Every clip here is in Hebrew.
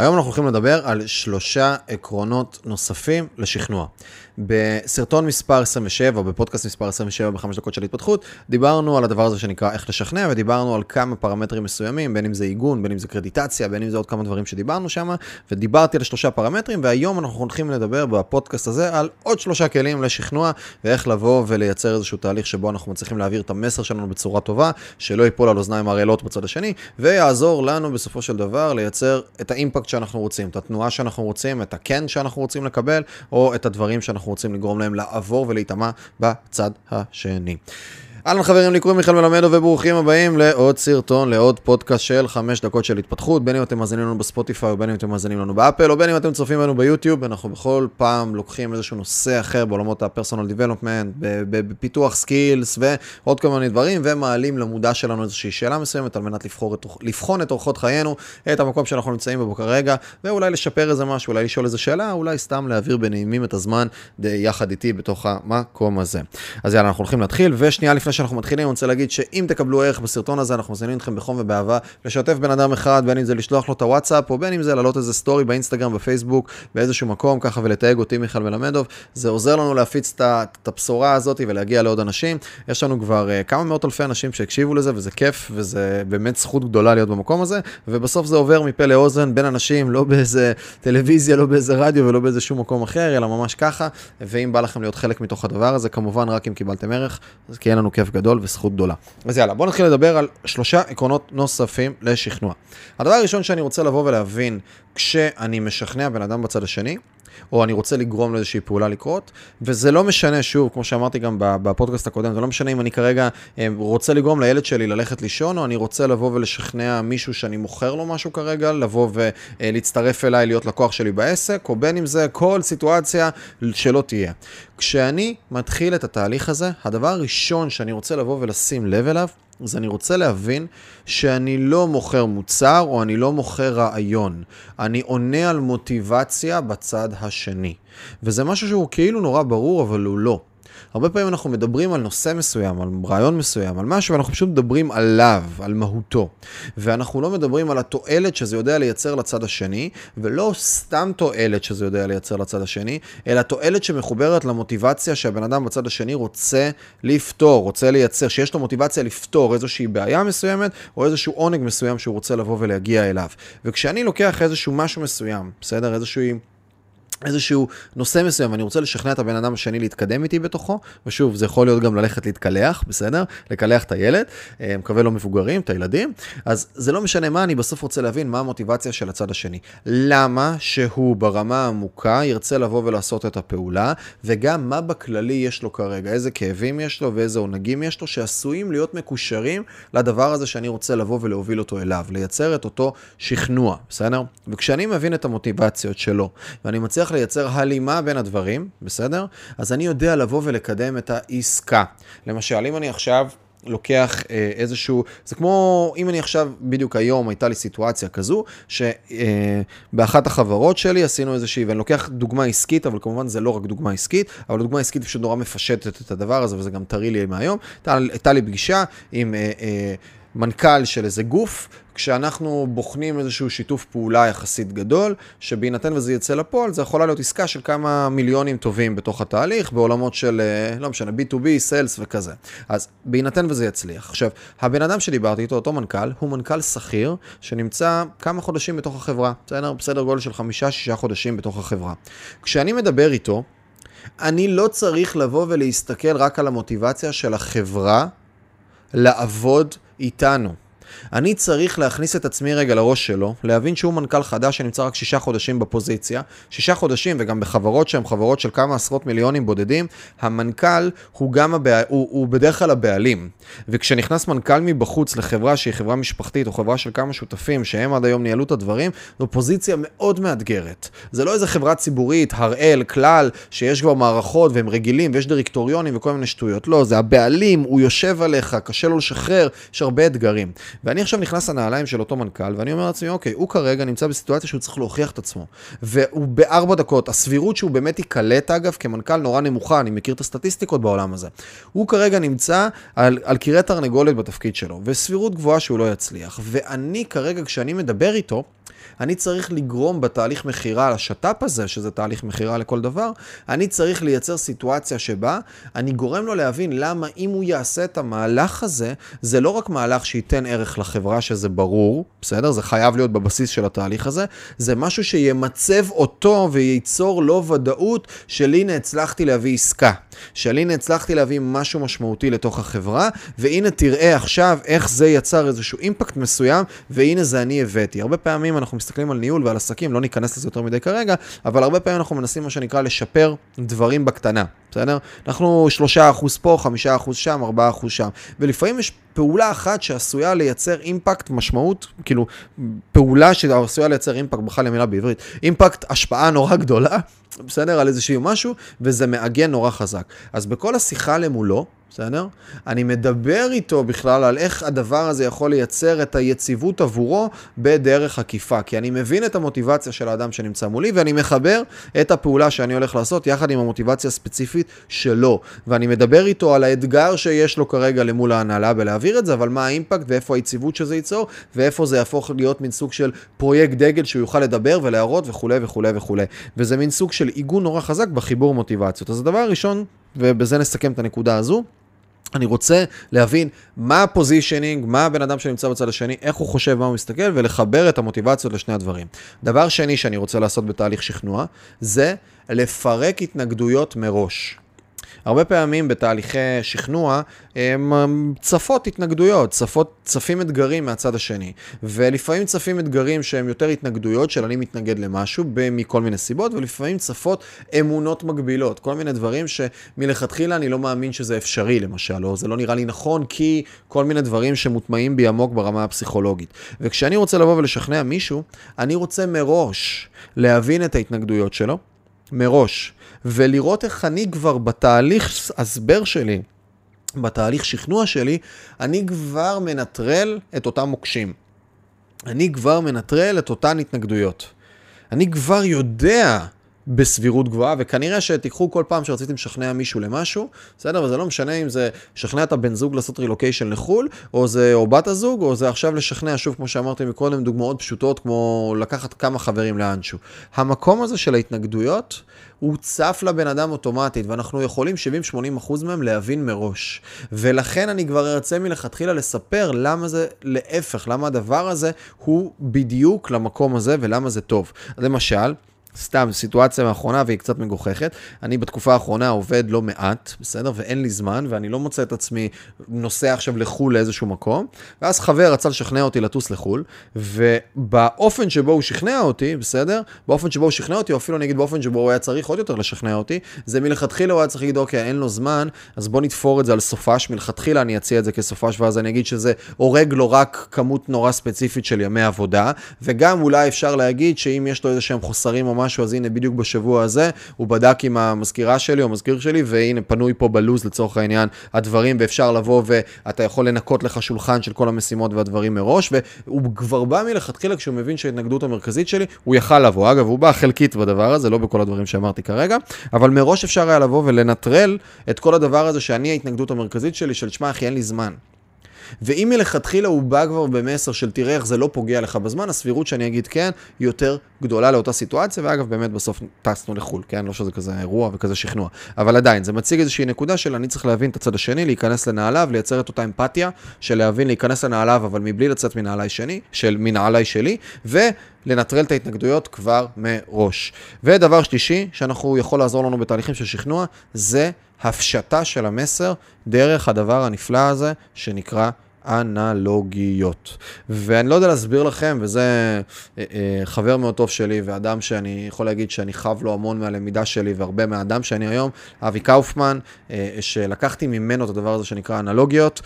היום אנחנו הולכים לדבר על שלושה עקרונות נוספים לשכנוע. בסרטון מספר 27, בפודקאסט מספר 27 בחמש דקות של התפתחות, דיברנו על הדבר הזה שנקרא איך לשכנע, ודיברנו על כמה פרמטרים מסוימים, בין אם זה עיגון, בין אם זה קרדיטציה, בין אם זה עוד כמה דברים שדיברנו שם, ודיברתי על שלושה פרמטרים, והיום אנחנו הולכים לדבר בפודקאסט הזה על עוד שלושה כלים לשכנוע, ואיך לבוא ולייצר איזשהו תהליך שבו אנחנו מצליחים להעביר את המסר שלנו בצורה טובה, שלא ייפול על אוזניים ערלות בצד השני, ויעזור לנו בסופו של דבר לייצר את ה impact שאנחנו רוצים, את התנועה שאנחנו רוצים, את הכן שאנחנו רוצים לקבל, או את הדברים שאנחנו רוצים לגרום להם לעבור ולהיטמע בצד השני. אהלן חברים, לי קוראים מיכאל מלמדו וברוכים הבאים לעוד סרטון, לעוד פודקאסט של 5 דקות של התפתחות, בין אם אתם מאזינים לנו בספוטיפיי או בין אם אתם מאזינים לנו באפל או בין אם אתם צופים בנו ביוטיוב, אנחנו בכל פעם לוקחים איזשהו נושא אחר בעולמות ה-personal development, בפיתוח skills ועוד כל מיני דברים, ומעלים למודע שלנו איזושהי שאלה מסוימת על מנת את, לבחון את אורחות חיינו, את המקום שאנחנו נמצאים בו כרגע, ואולי לשפר איזה משהו, אולי לשאול איזה שאלה, אולי סתם להעביר בנעימים את הזמן יחד איתי בתוך המקום הזה. אז יאללה, אנחנו שאנחנו מתחילים, אני רוצה להגיד שאם תקבלו ערך בסרטון הזה, אנחנו מזמינים אתכם בחום ובאהבה לשתף בן אדם אחד, בין אם זה לשלוח לו את הוואטסאפ, או בין אם זה להעלות איזה סטורי באינסטגרם, בפייסבוק, באיזשהו מקום, ככה ולתייג אותי מיכאל מלמדוב. זה עוזר לנו להפיץ את הבשורה הזאת ולהגיע לעוד אנשים. יש לנו כבר uh, כמה מאות אלפי אנשים שהקשיבו לזה, וזה כיף, וזה באמת זכות גדולה להיות במקום הזה, ובסוף זה עובר מפה לאוזן בין אנשים, לא באיזה טלוויזיה, לא באיזה רדיו ולא באיזה שום מקום אחר, אלא ממש ככה. ואם בא לכם להיות חלק מתוך הדבר הזה, כמובן רק אם קיבלתם ערך, אז כי יהיה לנו כיף גדול וזכות גדולה. אז יאללה, בואו נתחיל לדבר על שלושה עקרונות נוספים לשכנוע. הדבר הראשון שאני רוצה לבוא ולהבין כשאני משכנע בן אדם בצד השני, או אני רוצה לגרום לאיזושהי פעולה לקרות, וזה לא משנה, שוב, כמו שאמרתי גם בפודקאסט הקודם, זה לא משנה אם אני כרגע אה, רוצה לגרום לילד שלי ללכת לישון, או אני רוצה לבוא ולשכנע מישהו שאני מוכר לו משהו כרגע, לבוא ולהצטרף אליי, להיות לקוח שלי בעסק, או בין אם זה כל סיטואציה שלא תהיה. כשאני מתחיל את התהליך הזה, הדבר הראשון שאני רוצה לבוא ולשים לב אליו, אז אני רוצה להבין שאני לא מוכר מוצר או אני לא מוכר רעיון. אני עונה על מוטיבציה בצד השני. וזה משהו שהוא כאילו נורא ברור, אבל הוא לא. הרבה פעמים אנחנו מדברים על נושא מסוים, על רעיון מסוים, על משהו, ואנחנו פשוט מדברים עליו, על מהותו. ואנחנו לא מדברים על התועלת שזה יודע לייצר לצד השני, ולא סתם תועלת שזה יודע לייצר לצד השני, אלא תועלת שמחוברת למוטיבציה שהבן אדם בצד השני רוצה לפתור, רוצה לייצר, שיש לו מוטיבציה לפתור איזושהי בעיה מסוימת, או איזשהו עונג מסוים שהוא רוצה לבוא ולהגיע אליו. וכשאני לוקח איזשהו משהו מסוים, בסדר? איזושהי... איזשהו נושא מסוים, ואני רוצה לשכנע את הבן אדם השני להתקדם איתי בתוכו, ושוב, זה יכול להיות גם ללכת להתקלח, בסדר? לקלח את הילד, אה, מקווה לא מבוגרים, את הילדים, אז זה לא משנה מה, אני בסוף רוצה להבין מה המוטיבציה של הצד השני. למה שהוא ברמה העמוקה ירצה לבוא ולעשות את הפעולה, וגם מה בכללי יש לו כרגע, איזה כאבים יש לו ואיזה עונגים יש לו, שעשויים להיות מקושרים לדבר הזה שאני רוצה לבוא ולהוביל אותו אליו, לייצר את אותו שכנוע, בסדר? וכשאני מבין את המוטיבציות שלו, ואני מצליח מצליח לייצר הלימה בין הדברים, בסדר? אז אני יודע לבוא ולקדם את העסקה. למשל, אם אני עכשיו... לוקח אה, איזשהו, זה כמו אם אני עכשיו, בדיוק היום הייתה לי סיטואציה כזו, שבאחת אה, החברות שלי עשינו איזושהי, ואני לוקח דוגמה עסקית, אבל כמובן זה לא רק דוגמה עסקית, אבל דוגמה עסקית פשוט נורא מפשטת את הדבר הזה, וזה גם טרי לי מהיום. הייתה, לי פגישה עם... אה, אה, מנכ"ל של איזה גוף, כשאנחנו בוחנים איזשהו שיתוף פעולה יחסית גדול, שבהינתן וזה יצא לפועל, זה יכולה להיות עסקה של כמה מיליונים טובים בתוך התהליך, בעולמות של, אה, לא משנה, B2B, Sales וכזה. אז בהינתן וזה יצליח. עכשיו, הבן אדם שדיברתי איתו, אותו מנכ"ל, הוא מנכ"ל שכיר, שנמצא כמה חודשים בתוך החברה, בסדר? בסדר גודל של חמישה-שישה חודשים בתוך החברה. כשאני מדבר איתו, אני לא צריך לבוא ולהסתכל רק על המוטיבציה של החברה לעבוד איתנו. אני צריך להכניס את עצמי רגע לראש שלו, להבין שהוא מנכ"ל חדש שנמצא רק שישה חודשים בפוזיציה, שישה חודשים וגם בחברות שהן חברות של כמה עשרות מיליונים בודדים, המנכ"ל הוא גם, הבע... הוא, הוא בדרך כלל הבעלים. וכשנכנס מנכ"ל מבחוץ לחברה שהיא חברה משפחתית או חברה של כמה שותפים שהם עד היום ניהלו את הדברים, זו פוזיציה מאוד מאתגרת. זה לא איזה חברה ציבורית, הראל, כלל, שיש כבר מערכות והם רגילים ויש דירקטוריונים וכל מיני שטויות. לא, זה הבעלים, הוא יושב עליך, קשה לו לשחרר, יש הרבה אתגרים. ואני עכשיו נכנס לנעליים של אותו מנכ"ל, ואני אומר לעצמי, אוקיי, הוא כרגע נמצא בסיטואציה שהוא צריך להוכיח את עצמו. והוא בארבע דקות, הסבירות שהוא באמת ייקלט, אגב, כמנכ"ל נורא נמוכה, אני מכיר את הסטטיסטיקות בעולם הזה. הוא כרגע נמצא על, על קירי תרנגולת בתפקיד שלו, וסבירות גבוהה שהוא לא יצליח. ואני כרגע, כשאני מדבר איתו, אני צריך לגרום בתהליך מכירה לשת"פ הזה, שזה תהליך מכירה לכל דבר, אני צריך לייצר סיטואציה שבה אני גורם לו להבין למה אם הוא יעשה את המהלך הזה, זה לא רק מהלך שייתן ערך לחברה, שזה ברור, בסדר? זה חייב להיות בבסיס של התהליך הזה, זה משהו שימצב אותו וייצור לו ודאות של הנה הצלחתי להביא עסקה. של הנה הצלחתי להביא משהו משמעותי לתוך החברה, והנה תראה עכשיו איך זה יצר איזשהו אימפקט מסוים, והנה זה אני הבאתי. הרבה פעמים אנחנו מסתכלים על ניהול ועל עסקים, לא ניכנס לזה יותר מדי כרגע, אבל הרבה פעמים אנחנו מנסים מה שנקרא לשפר דברים בקטנה, בסדר? אנחנו 3% פה, 5% שם, 4% שם, ולפעמים יש פעולה אחת שעשויה לייצר אימפקט, משמעות, כאילו, פעולה שעשויה לייצר אימפקט, בכלל המילה בעברית, אימפקט, השפעה נורא גדולה, בסדר? על איזשהו משהו, וזה מעגן נורא חזק. אז בכל השיחה למולו, בסדר? אני מדבר איתו בכלל על איך הדבר הזה יכול לייצר את היציבות עבורו בדרך עקיפה. כי אני מבין את המוטיבציה של האדם שנמצא מולי, ואני מחבר את הפעולה שאני הולך לעשות יחד עם המוטיבציה הספציפית שלו. ואני מדבר איתו על האתגר שיש לו כרגע למול ההנהלה בלהעביר את זה, אבל מה האימפקט ואיפה היציבות שזה ייצור, ואיפה זה יהפוך להיות מין סוג של פרויקט דגל שהוא יוכל לדבר ולהראות וכולי וכולי וכולי. וזה מין סוג של עיגון נורא חזק בחיבור מוטיבציות. אז הדבר הראשון, ובזה נסכם את הנקודה הזו, אני רוצה להבין מה הפוזישנינג, מה הבן אדם שנמצא בצד השני, איך הוא חושב, מה הוא מסתכל, ולחבר את המוטיבציות לשני הדברים. דבר שני שאני רוצה לעשות בתהליך שכנוע, זה לפרק התנגדויות מראש. הרבה פעמים בתהליכי שכנוע צפות התנגדויות, צפות, צפים אתגרים מהצד השני. ולפעמים צפים אתגרים שהם יותר התנגדויות של אני מתנגד למשהו מכל מיני סיבות, ולפעמים צפות אמונות מגבילות, כל מיני דברים שמלכתחילה אני לא מאמין שזה אפשרי למשל, או זה לא נראה לי נכון כי כל מיני דברים שמוטמעים בי עמוק ברמה הפסיכולוגית. וכשאני רוצה לבוא ולשכנע מישהו, אני רוצה מראש להבין את ההתנגדויות שלו, מראש. ולראות איך אני כבר בתהליך הסבר שלי, בתהליך שכנוע שלי, אני כבר מנטרל את אותם מוקשים. אני כבר מנטרל את אותן התנגדויות. אני כבר יודע בסבירות גבוהה, וכנראה שתיקחו כל פעם שרציתם לשכנע מישהו למשהו, בסדר? וזה לא משנה אם זה לשכנע את הבן זוג לעשות רילוקיישן לחו"ל, או זה או בת הזוג, או זה עכשיו לשכנע, שוב, כמו שאמרתי מקודם, דוגמאות פשוטות, כמו לקחת כמה חברים לאנשהו. המקום הזה של ההתנגדויות, הוא צף לבן אדם אוטומטית, ואנחנו יכולים 70-80% מהם להבין מראש. ולכן אני כבר ארצה מלכתחילה לספר למה זה להפך, למה הדבר הזה הוא בדיוק למקום הזה ולמה זה טוב. למשל, סתם, סיטואציה מאחרונה והיא קצת מגוחכת. אני בתקופה האחרונה עובד לא מעט, בסדר? ואין לי זמן, ואני לא מוצא את עצמי נוסע עכשיו לחו"ל לאיזשהו מקום. ואז חבר רצה לשכנע אותי לטוס לחו"ל, ובאופן שבו הוא שכנע אותי, בסדר? באופן שבו הוא שכנע אותי, או אפילו אני אגיד באופן שבו הוא היה צריך עוד יותר לשכנע אותי, זה מלכתחילה הוא היה צריך להגיד, אוקיי, אין לו זמן, אז בוא נתפור את זה על סופש. מלכתחילה אני אציע את זה כסופש, ואז אני אגיד שזה הורג לו רק כמות נורא ספציפית של ימי עבודה, וגם אולי אפשר להגיד שאם יש לו איזה שהם חוסרים או משהו, אז הנה בדיוק בשבוע הזה, הוא בדק עם המזכירה שלי או המזכיר שלי, והנה פנוי פה בלוז לצורך העניין הדברים, ואפשר לבוא ואתה יכול לנקות לך שולחן של כל המשימות והדברים מראש, והוא כבר בא מלכתחילה כשהוא מבין שההתנגדות המרכזית שלי, הוא יכל לבוא. אגב, הוא בא חלקית בדבר הזה, לא בכל הדברים שאמרתי כרגע, אבל מראש אפשר היה לבוא ולנטרל את כל הדבר הזה שאני ההתנגדות המרכזית שלי, של שמע אחי, אין לי זמן. ואם מלכתחילה הוא בא כבר במסר של תראה איך זה לא פוגע לך בזמן, הסבירות שאני אגיד כן, יותר גדולה לאותה סיטואציה, ואגב, באמת בסוף טסנו לחו"ל, כן? לא שזה כזה אירוע וכזה שכנוע. אבל עדיין, זה מציג איזושהי נקודה של אני צריך להבין את הצד השני, להיכנס לנעליו, לייצר את אותה אמפתיה של להבין, להיכנס לנעליו, אבל מבלי לצאת מנעליי שני, של מנעליי שלי, ו... לנטרל את ההתנגדויות כבר מראש. ודבר שלישי, שאנחנו יכול לעזור לנו בתהליכים של שכנוע, זה הפשטה של המסר דרך הדבר הנפלא הזה שנקרא אנלוגיות. ואני לא יודע להסביר לכם, וזה אה, אה, חבר מאוד טוב שלי, ואדם שאני יכול להגיד שאני חב לו המון מהלמידה שלי, והרבה מהאדם שאני היום, אבי קאופמן, אה, שלקחתי ממנו את הדבר הזה שנקרא אנלוגיות.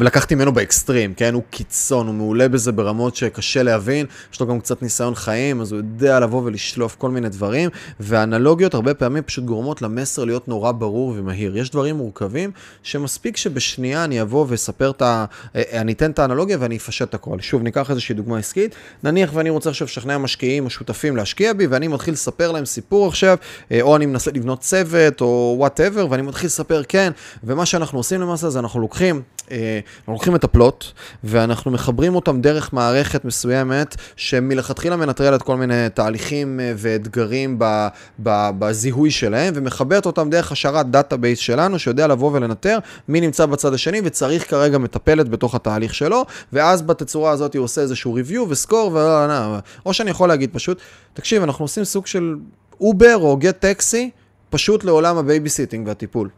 לקחתי ממנו באקסטרים, כן? הוא קיצון, הוא מעולה בזה ברמות שקשה להבין, יש לו גם קצת ניסיון חיים, אז הוא יודע לבוא ולשלוף כל מיני דברים, והאנלוגיות הרבה פעמים פשוט גורמות למסר להיות נורא ברור ומהיר. יש דברים מורכבים שמספיק שבשנייה אני אבוא ואספר את ה... אה, אני אתן את האנלוגיה ואני אפשט את הכל. שוב, ניקח איזושהי דוגמה עסקית, נניח ואני רוצה עכשיו לשכנע משקיעים או שותפים להשקיע בי, ואני מתחיל לספר להם סיפור עכשיו, אה, או אני מנסה לבנות צוות, או whatever, ואני מתחיל לספר כן, ומה שאנחנו עושים למעשה זה אנחנו לוקחים אה, אנחנו לוקחים את הפלוט, ואנחנו מחברים אותם דרך מערכת מסוימת, שמלכתחילה מנטרלת כל מיני תהליכים אה, ואתגרים בזיהוי שלהם, ומחברת אותם דרך השרת database שלנו, שיודע לבוא ולנטר מי נמצא בצד השני, וצריך כרגע מטפלת בתוך התהליך שלו, ואז בתצורה הזאת הוא עושה איזשהו review ו score, ו... או שאני יכול להגיד פשוט, תקשיב, אנחנו עושים סוג של אובר או גט טקסי, פשוט לעולם ה babysitting והטיפול.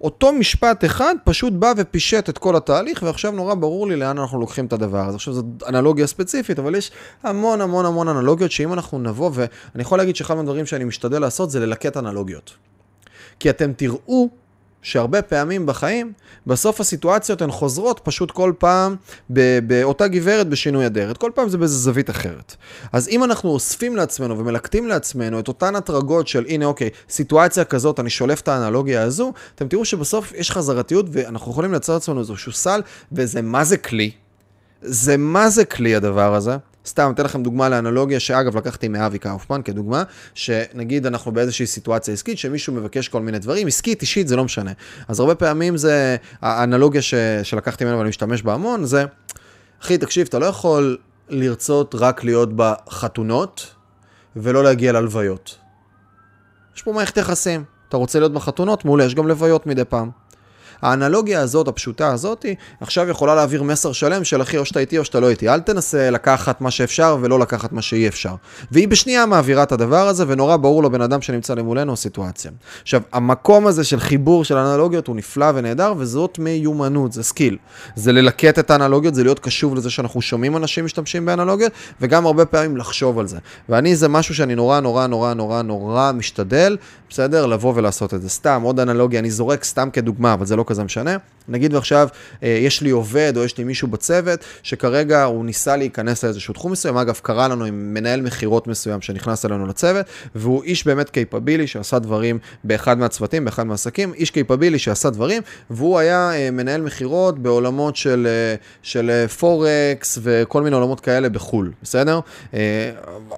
אותו משפט אחד פשוט בא ופישט את כל התהליך, ועכשיו נורא ברור לי לאן אנחנו לוקחים את הדבר הזה. עכשיו זו אנלוגיה ספציפית, אבל יש המון המון המון אנלוגיות שאם אנחנו נבוא, ואני יכול להגיד שאחד מהדברים שאני משתדל לעשות זה ללקט אנלוגיות. כי אתם תראו שהרבה פעמים בחיים, בסוף הסיטואציות הן חוזרות פשוט כל פעם באותה גברת בשינוי אדרת. כל פעם זה באיזה זווית אחרת. אז אם אנחנו אוספים לעצמנו ומלקטים לעצמנו את אותן הטרגות של הנה אוקיי, סיטואציה כזאת, אני שולף את האנלוגיה הזו, אתם תראו שבסוף יש חזרתיות ואנחנו יכולים לייצר לעצמנו איזשהו סל, וזה מה זה כלי. זה מה זה כלי הדבר הזה. סתם, אתן לכם דוגמה לאנלוגיה, שאגב, לקחתי מאבי קאופמן כדוגמה, שנגיד אנחנו באיזושהי סיטואציה עסקית, שמישהו מבקש כל מיני דברים, עסקית, אישית, זה לא משנה. אז הרבה פעמים זה, האנלוגיה ש, שלקחתי ממנו ואני משתמש בה המון, זה, אחי, תקשיב, אתה לא יכול לרצות רק להיות בחתונות, ולא להגיע ללוויות. יש פה מערכת יחסים. אתה רוצה להיות בחתונות? מעולה, יש גם לוויות מדי פעם. האנלוגיה הזאת, הפשוטה הזאת, עכשיו יכולה להעביר מסר שלם של אחי, או שאתה איתי או שאתה לא איתי. אל תנסה לקחת מה שאפשר ולא לקחת מה שאי אפשר. והיא בשנייה מעבירה את הדבר הזה, ונורא ברור לבן אדם שנמצא למולנו בסיטואציה. עכשיו, המקום הזה של חיבור של אנלוגיות הוא נפלא ונהדר, וזאת מיומנות, זה skill. זה ללקט את האנלוגיות, זה להיות קשוב לזה שאנחנו שומעים אנשים משתמשים באנלוגיות, וגם הרבה פעמים לחשוב על זה. ואני, זה משהו שאני נורא נורא נורא נורא נורא משתדל, בסדר? לבוא ולעשות את זה. סתם, עוד אנלוגיה, אני זורק סתם כדוגמה, אבל זה לא כזה משנה. נגיד ועכשיו אה, יש לי עובד או יש לי מישהו בצוות שכרגע הוא ניסה להיכנס לאיזשהו תחום מסוים, אגב קרה לנו עם מנהל מכירות מסוים שנכנס אלינו לצוות, והוא איש באמת קייפבילי שעשה דברים באחד מהצוותים, באחד מהעסקים, איש קייפבילי שעשה דברים, והוא היה אה, מנהל מכירות בעולמות של, אה, של פורקס וכל מיני עולמות כאלה בחו"ל, בסדר?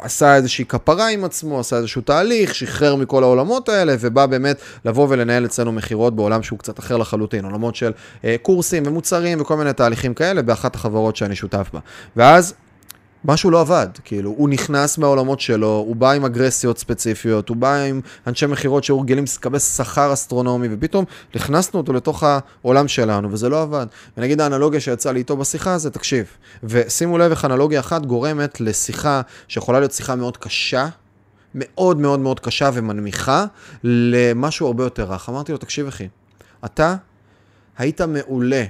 עשה איזושהי כפרה עם עצמו, עשה איזשהו תהליך, שחרר מכל העולמות האלה ובא באמת לבוא ולנהל אצלנו מכירות בעולם שהוא קצת אחר לחלוטין, עולמות של קורסים ומוצרים וכל מיני תהליכים כאלה באחת החברות שאני שותף בה. ואז משהו לא עבד, כאילו, הוא נכנס מהעולמות שלו, הוא בא עם אגרסיות ספציפיות, הוא בא עם אנשי מכירות שהיו רגילים לקבל שכר אסטרונומי, ופתאום הכנסנו אותו לתוך העולם שלנו, וזה לא עבד. ונגיד האנלוגיה שיצאה לי איתו בשיחה זה, תקשיב, ושימו לב איך אנלוגיה אחת גורמת לשיחה שיכולה להיות שיחה מאוד קשה, מאוד מאוד מאוד קשה ומנמיכה, למשהו הרבה יותר רך. אמרתי לו, תקשיב אחי, אתה היית מעולה.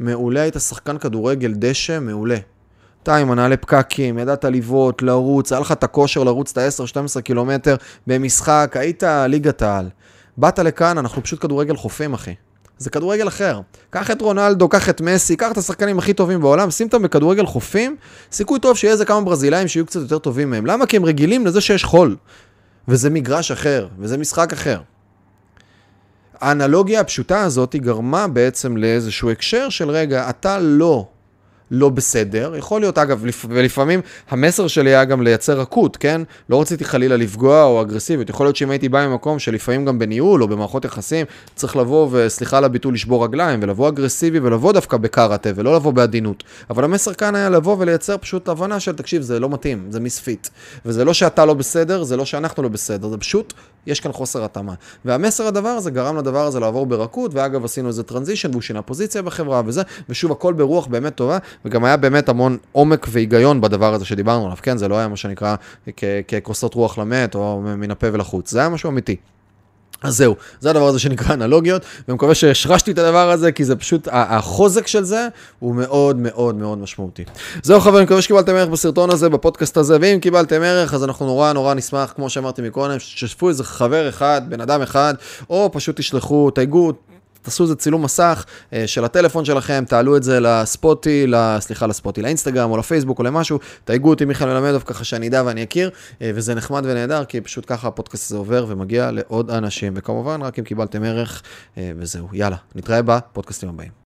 מעולה, היית שחקן כדורגל דשא, מעולה. אתה עם מנהלי פקקים, ידעת לבעוט, לרוץ, היה לך את הכושר לרוץ את ה-10-12 קילומטר במשחק, היית ליגת העל. באת לכאן, אנחנו פשוט כדורגל חופים, אחי. זה כדורגל אחר. קח את רונלדו, קח את מסי, קח את השחקנים הכי טובים בעולם, שים אותם בכדורגל חופים, סיכוי טוב שיהיה איזה כמה ברזילאים שיהיו קצת יותר טובים מהם. למה? כי הם רגילים לזה שיש חול. וזה מגרש אחר, וזה משחק אחר. האנלוגיה הפשוטה הזאת היא גרמה בעצם לאיזשהו הקשר של רגע, אתה לא לא בסדר. יכול להיות, אגב, ולפעמים המסר שלי היה גם לייצר רכות, כן? לא רציתי חלילה לפגוע או אגרסיביות. יכול להיות שאם הייתי בא ממקום שלפעמים גם בניהול או במערכות יחסים, צריך לבוא וסליחה על הביטוי לשבור רגליים, ולבוא אגרסיבי ולבוא דווקא בקארטה ולא לבוא בעדינות. אבל המסר כאן היה לבוא ולייצר פשוט הבנה של, תקשיב, זה לא מתאים, זה misfit. וזה לא שאתה לא בסדר, זה לא שאנחנו לא בסדר, זה פשוט, יש כאן חוסר התאמה. והמסר הדבר הזה גרם לדבר הזה לעבור ברכות, ואגב, עשינו איזה transition והוא שינה פוזיציה בחברה וזה, ושוב, הכל ברוח באמת טובה, וגם היה באמת המון עומק והיגיון בדבר הזה שדיברנו עליו, כן? זה לא היה מה שנקרא ככוסות רוח למת או מן הפה ולחוץ, זה היה משהו אמיתי. אז זהו, זה הדבר הזה שנקרא אנלוגיות, ומקווה שהשרשתי את הדבר הזה, כי זה פשוט, החוזק של זה הוא מאוד מאוד מאוד משמעותי. זהו חברים, מקווה שקיבלתם ערך בסרטון הזה, בפודקאסט הזה, ואם קיבלתם ערך, אז אנחנו נורא נורא נשמח, כמו שאמרתי מקודם, שתשתפו איזה חבר אחד, בן אדם אחד, או פשוט תשלחו, תייגו, תעשו איזה צילום מסך של הטלפון שלכם, תעלו את זה לספוטי, סליחה, לספוטי, לאינסטגרם או לפייסבוק או למשהו, תייגו אותי מיכאל מלמדוב ככה שאני אדע ואני אכיר, וזה נחמד ונהדר, כי פשוט ככה הפודקאסט הזה עובר ומגיע לעוד אנשים, וכמובן, רק אם קיבלתם ערך, וזהו, יאללה, נתראה בפודקאסטים הבאים.